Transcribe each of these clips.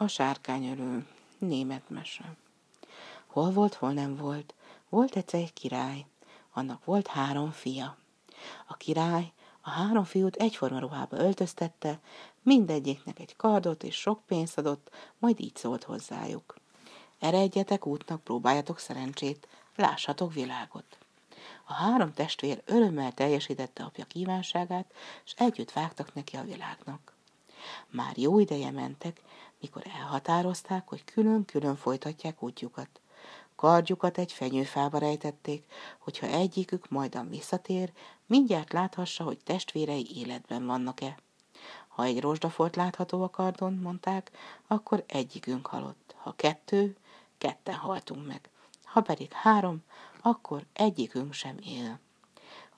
A sárkányölő. Német mese. Hol volt, hol nem volt. Volt egyszer egy király. Annak volt három fia. A király a három fiút egyforma ruhába öltöztette, mindegyiknek egy kardot és sok pénzt adott, majd így szólt hozzájuk. Eredjetek útnak, próbáljatok szerencsét, lássatok világot. A három testvér örömmel teljesítette apja kívánságát, és együtt vágtak neki a világnak. Már jó ideje mentek, mikor elhatározták, hogy külön-külön folytatják útjukat. Kardjukat egy fenyőfába rejtették, hogyha egyikük majdan visszatér, mindjárt láthassa, hogy testvérei életben vannak-e. Ha egy rozsdafolt látható a kardon, mondták, akkor egyikünk halott. Ha kettő, ketten haltunk meg. Ha pedig három, akkor egyikünk sem él.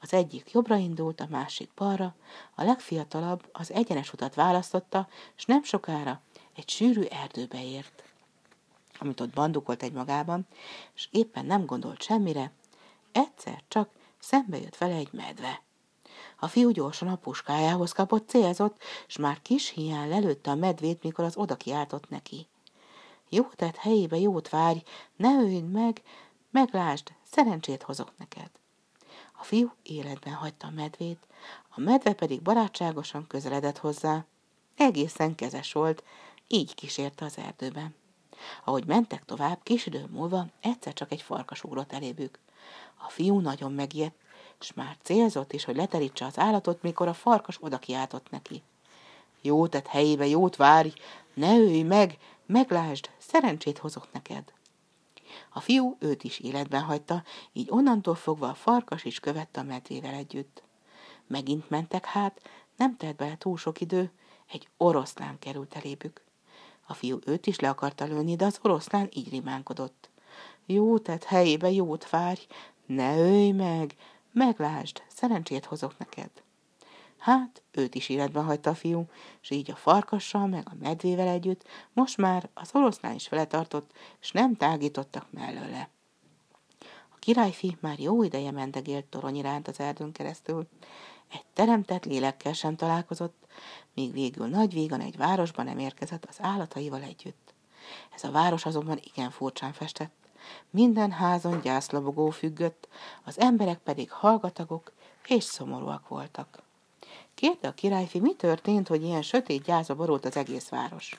Az egyik jobbra indult, a másik balra, a legfiatalabb az egyenes utat választotta, és nem sokára egy sűrű erdőbe ért. Amit ott bandukolt egy magában, és éppen nem gondolt semmire, egyszer csak szembe jött vele egy medve. A fiú gyorsan a puskájához kapott, célzott, és már kis hián lelőtte a medvét, mikor az oda kiáltott neki. Jó tett helyébe jót várj, ne öld meg, meglásd, szerencsét hozok neked. A fiú életben hagyta a medvét, a medve pedig barátságosan közeledett hozzá. Egészen kezes volt, így kísérte az erdőben. Ahogy mentek tovább, kis idő múlva egyszer csak egy farkas ugrott elébük. A fiú nagyon megijedt, és már célzott is, hogy leterítse az állatot, mikor a farkas oda kiáltott neki. Jó tett helyébe, jót várj, ne ölj meg, meglásd, szerencsét hozok neked. A fiú őt is életben hagyta, így onnantól fogva a farkas is követte a medvével együtt. Megint mentek hát, nem telt bele túl sok idő, egy oroszlán került elébük. A fiú őt is le akarta lőni, de az oroszlán így rimánkodott. Jó tett helyébe, jót várj, ne ölj meg, meglásd, szerencsét hozok neked. Hát, őt is életben hagyta a fiú, és így a farkassal, meg a medvével együtt most már az oroszlán is vele tartott, és nem tágítottak mellőle. A királyfi már jó ideje mendegélt torony iránt az erdőn keresztül. Egy teremtett lélekkel sem találkozott, míg végül nagy vígan egy városban nem érkezett az állataival együtt. Ez a város azonban igen furcsán festett. Minden házon gyászlobogó függött, az emberek pedig hallgatagok és szomorúak voltak. Kérte a királyfi, mi történt, hogy ilyen sötét gyászba borult az egész város.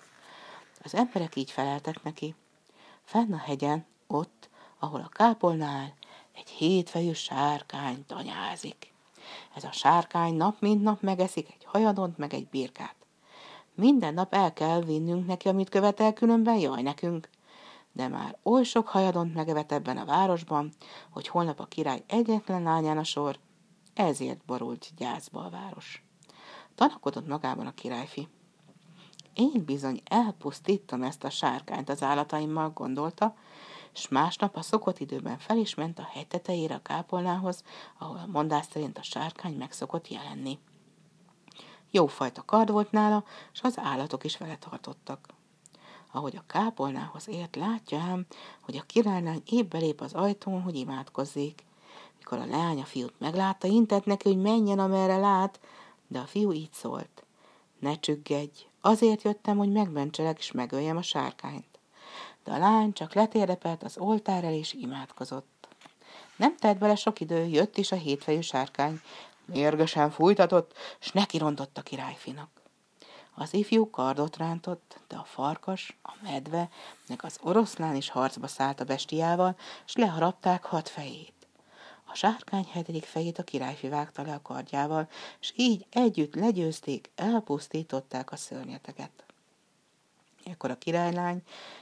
Az emberek így feleltek neki. Fenn a hegyen, ott, ahol a kápolnál, egy hétfejű sárkány tanyázik. Ez a sárkány nap mint nap megeszik egy hajadont, meg egy birkát. Minden nap el kell vinnünk neki, amit követel, különben jaj nekünk. De már oly sok hajadont megevett ebben a városban, hogy holnap a király egyetlen lányán a sor, ezért borult gyászba a város. Tanakodott magában a királyfi. Én bizony elpusztítom ezt a sárkányt az állataimmal, gondolta, és másnap a szokott időben fel is ment a hegy tetejére a kápolnához, ahol a mondás szerint a sárkány meg szokott jelenni. Jófajta kard volt nála, és az állatok is vele tartottak. Ahogy a kápolnához ért, látja ám, hogy a királylány épp belép az ajtón, hogy imádkozzék. Mikor a lány a fiút meglátta, intett neki, hogy menjen, amerre lát, de a fiú így szólt. Ne csüggedj, azért jöttem, hogy megmentselek és megöljem a sárkányt. De a lány csak letérdepelt az oltár el és imádkozott. Nem telt bele sok idő, jött is a hétfejű sárkány, mérgesen fújtatott, s neki rontott a királyfinak. Az ifjú kardot rántott, de a farkas, a medve, meg az oroszlán is harcba szállt a bestiával, s leharapták hat fejét. A sárkány hetedik fejét a királyfi vágta le a kardjával, és így együtt legyőzték, elpusztították a szörnyeteket. Ekkor a királylány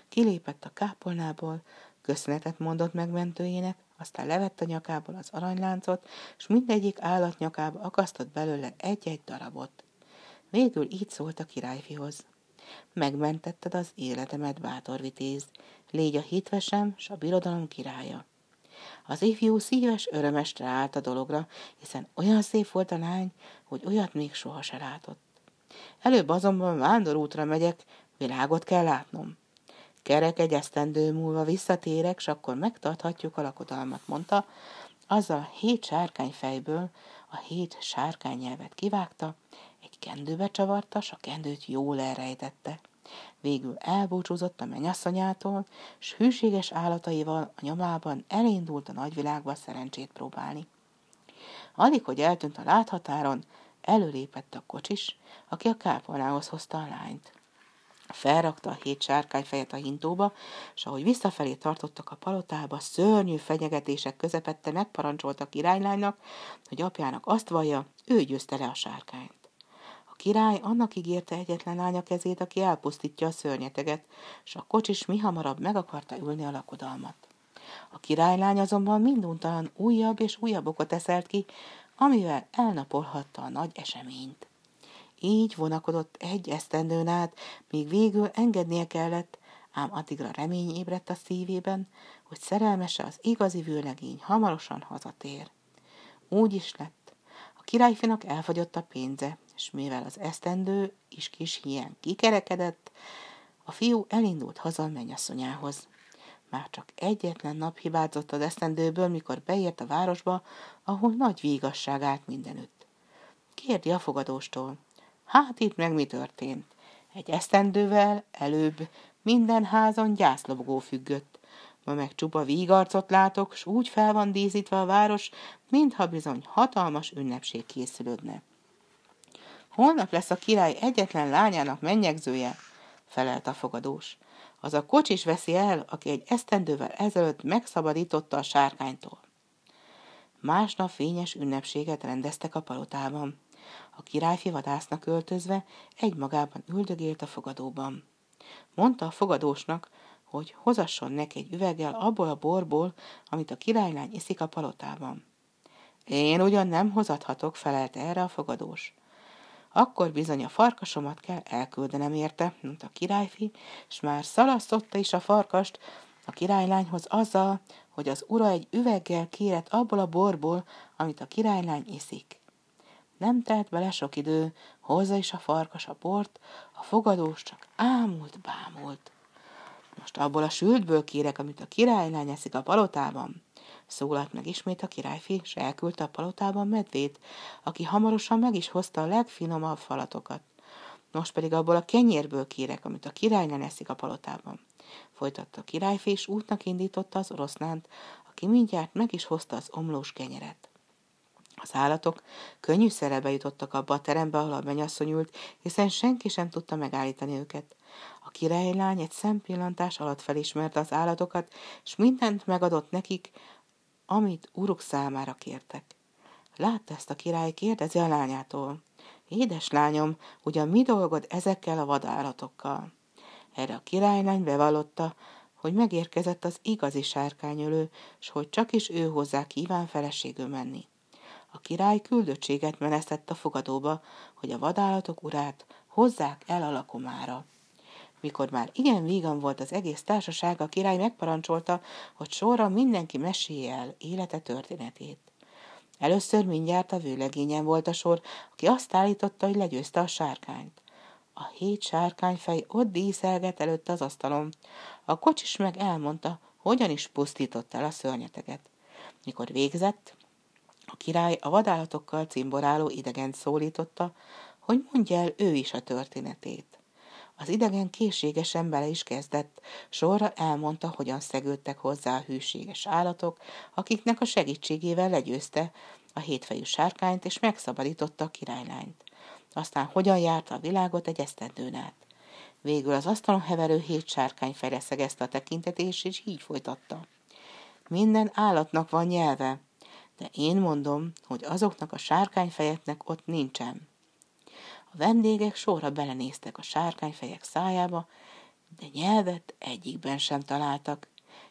kilépett a kápolnából, köszönetet mondott megmentőjének, aztán levett a nyakából az aranyláncot, és mindegyik állat nyakába akasztott belőle egy-egy darabot. Végül így szólt a királyfihoz. Megmentetted az életemet, bátor vitéz, légy a hitvesem, s a birodalom királya. Az ifjú szíves örömes ráállt a dologra, hiszen olyan szép volt a lány, hogy olyat még soha se látott. Előbb azonban vándorútra megyek, világot kell látnom. Kerek egy esztendő múlva visszatérek, s akkor megtarthatjuk a lakodalmat, mondta, azzal hét sárkány fejből a hét sárkány nyelvet kivágta, egy kendőbe csavarta, s a kendőt jól elrejtette. Végül elbúcsúzott a menyasszonyától, s hűséges állataival a nyomában elindult a nagyvilágba szerencsét próbálni. Alig, hogy eltűnt a láthatáron, előlépett a kocsis, aki a kápolnához hozta a lányt. Felrakta a hét sárkányfejet a hintóba, és ahogy visszafelé tartottak a palotába, szörnyű fenyegetések közepette megparancsolta királylánynak, hogy apjának azt vallja, ő győzte le a sárkányt. A király annak ígérte egyetlen lánya kezét, aki elpusztítja a szörnyeteget, és a kocsis mi hamarabb meg akarta ülni a lakodalmat. A királylány azonban minduntalan újabb és újabb okot eszelt ki, amivel elnapolhatta a nagy eseményt. Így vonakodott egy esztendőn át, míg végül engednie kellett, ám addigra remény ébredt a szívében, hogy szerelmese az igazi vőlegény hamarosan hazatér. Úgy is lett. A királyfinak elfogyott a pénze, és mivel az esztendő is kis hiány kikerekedett, a fiú elindult haza a mennyasszonyához. Már csak egyetlen nap hibázott az esztendőből, mikor beért a városba, ahol nagy vígasság állt mindenütt. Kérdi a fogadóstól. Hát itt meg mi történt? Egy esztendővel előbb minden házon gyászlobogó függött. Ma meg csupa vígarcot látok, s úgy fel van díszítve a város, mintha bizony hatalmas ünnepség készülődne. Holnap lesz a király egyetlen lányának mennyegzője, felelt a fogadós. Az a kocsis veszi el, aki egy esztendővel ezelőtt megszabadította a sárkánytól. Másnap fényes ünnepséget rendeztek a palotában. A királyfi vadásznak öltözve egymagában üldögélt a fogadóban. Mondta a fogadósnak, hogy hozasson neki egy üveggel abból a borból, amit a királylány iszik a palotában. Én ugyan nem hozathatok, felelte erre a fogadós. Akkor bizony a farkasomat kell elküldenem érte, mondta a királyfi, és már szalasztotta is a farkast a királylányhoz azzal, hogy az ura egy üveggel kérett abból a borból, amit a királylány iszik. Nem telt bele sok idő, hozza is a farkas a bort, a fogadós csak ámult, bámult. Most abból a sültből kérek, amit a királylány eszik a palotában. Szólalt meg ismét a királyfi, és elküldte a palotában medvét, aki hamarosan meg is hozta a legfinomabb falatokat. Most pedig abból a kenyérből kérek, amit a királylány eszik a palotában. Folytatta a királyfi, és útnak indította az oroszlánt, aki mindjárt meg is hozta az omlós kenyeret. Az állatok könnyű szerebe jutottak abba a terembe, ahol a mennyasszony ült, hiszen senki sem tudta megállítani őket. A királylány egy szempillantás alatt felismerte az állatokat, és mindent megadott nekik, amit uruk számára kértek. Látta ezt a király, kérdezi a lányától. Édes lányom, ugyan mi dolgod ezekkel a vadállatokkal? Erre a királylány bevallotta, hogy megérkezett az igazi sárkányölő, s hogy csak is ő hozzá kíván feleségül menni. A király küldöttséget menesztett a fogadóba, hogy a vadállatok urát hozzák el a lakomára. Mikor már igen vígan volt az egész társaság, a király megparancsolta, hogy sorra mindenki mesélje el élete történetét. Először mindjárt a vőlegényen volt a sor, aki azt állította, hogy legyőzte a sárkányt. A hét sárkányfej ott díszelget előtt az asztalon. A kocsis meg elmondta, hogyan is pusztított el a szörnyeteget. Mikor végzett, a király a vadállatokkal cimboráló idegent szólította, hogy mondja el ő is a történetét. Az idegen készségesen bele is kezdett, sorra elmondta, hogyan szegődtek hozzá a hűséges állatok, akiknek a segítségével legyőzte a hétfejű sárkányt, és megszabadította a királylányt. Aztán hogyan járta a világot egy esztendőn át. Végül az asztalon heverő hét sárkány feleszegezte a tekintetés, és így folytatta. Minden állatnak van nyelve, de én mondom, hogy azoknak a sárkányfejeknek ott nincsen. A vendégek sorra belenéztek a sárkányfejek szájába, de nyelvet egyikben sem találtak.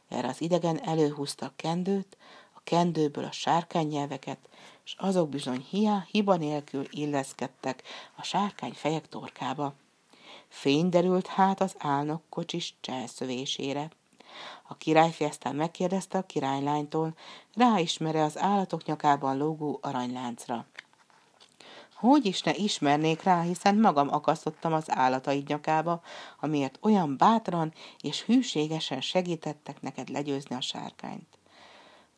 Erre az idegen előhúzta a kendőt, a kendőből a sárkánynyelveket, és azok bizony hiá, hiba nélkül illeszkedtek a sárkányfejek torkába. Fény derült hát az álnok kocsis cselszövésére. A királyfi aztán megkérdezte a királylánytól, ráismere az állatok nyakában lógó aranyláncra. Hogy is ne ismernék rá, hiszen magam akasztottam az állataid nyakába, amiért olyan bátran és hűségesen segítettek neked legyőzni a sárkányt.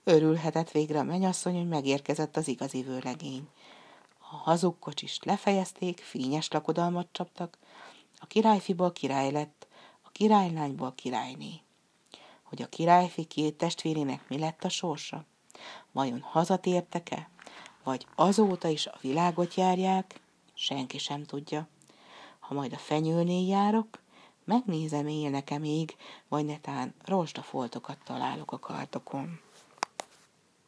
Örülhetett végre a menyasszony, hogy megérkezett az igazi vőlegény. A hazug kocsist lefejezték, fényes lakodalmat csaptak, A királyfiból király lett, a királylányból királyné. Hogy a királyfi két testvérének mi lett a sorsa? Vajon hazatértek-e? Vagy azóta is a világot járják? Senki sem tudja. Ha majd a fenyőnél járok, megnézem, élnek-e még, vagy netán rozsdafoltokat találok a kartokon.